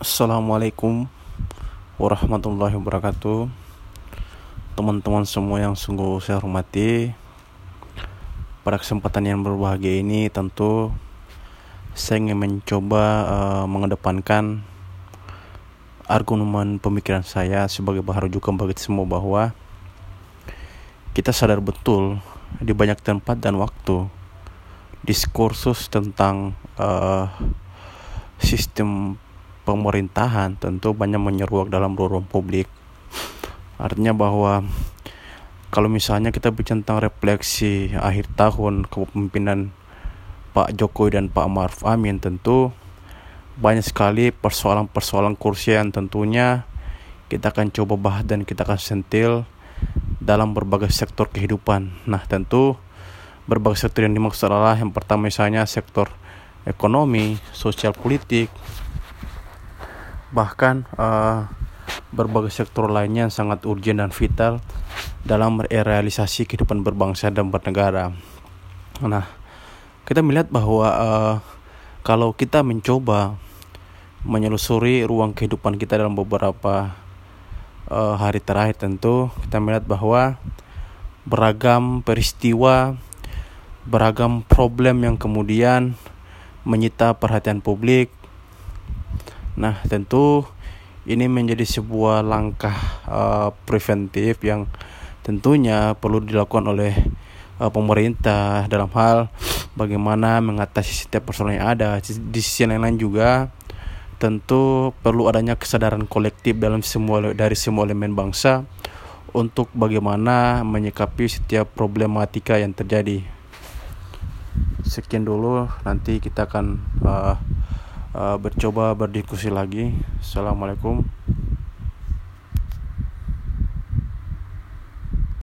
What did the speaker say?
Assalamualaikum warahmatullahi wabarakatuh. Teman-teman semua yang sungguh saya hormati Pada kesempatan yang berbahagia ini tentu Saya ingin mencoba uh, mengedepankan Argumen pemikiran saya sebagai bahan rujukan bagi semua bahwa Kita sadar betul di banyak tempat dan waktu Diskursus tentang uh, sistem pemerintahan tentu banyak menyeruak dalam ruang publik. Artinya bahwa kalau misalnya kita bicara tentang refleksi akhir tahun kepemimpinan Pak Jokowi dan Pak Maruf Amin tentu banyak sekali persoalan-persoalan kursi yang tentunya kita akan coba bahas dan kita akan sentil dalam berbagai sektor kehidupan. Nah, tentu berbagai sektor yang dimaksud adalah yang pertama misalnya sektor ekonomi, sosial politik, bahkan uh, berbagai sektor lainnya yang sangat urgent dan vital dalam realisasi kehidupan berbangsa dan bernegara. Nah, kita melihat bahwa uh, kalau kita mencoba menyelusuri ruang kehidupan kita dalam beberapa uh, hari terakhir tentu kita melihat bahwa beragam peristiwa, beragam problem yang kemudian menyita perhatian publik, Nah, tentu ini menjadi sebuah langkah uh, preventif yang tentunya perlu dilakukan oleh uh, pemerintah dalam hal bagaimana mengatasi setiap persoalan yang ada. Di sisi lain lain juga tentu perlu adanya kesadaran kolektif dalam semua dari semua elemen bangsa untuk bagaimana menyikapi setiap problematika yang terjadi. Sekian dulu, nanti kita akan uh, uh, bercoba berdiskusi lagi. Assalamualaikum.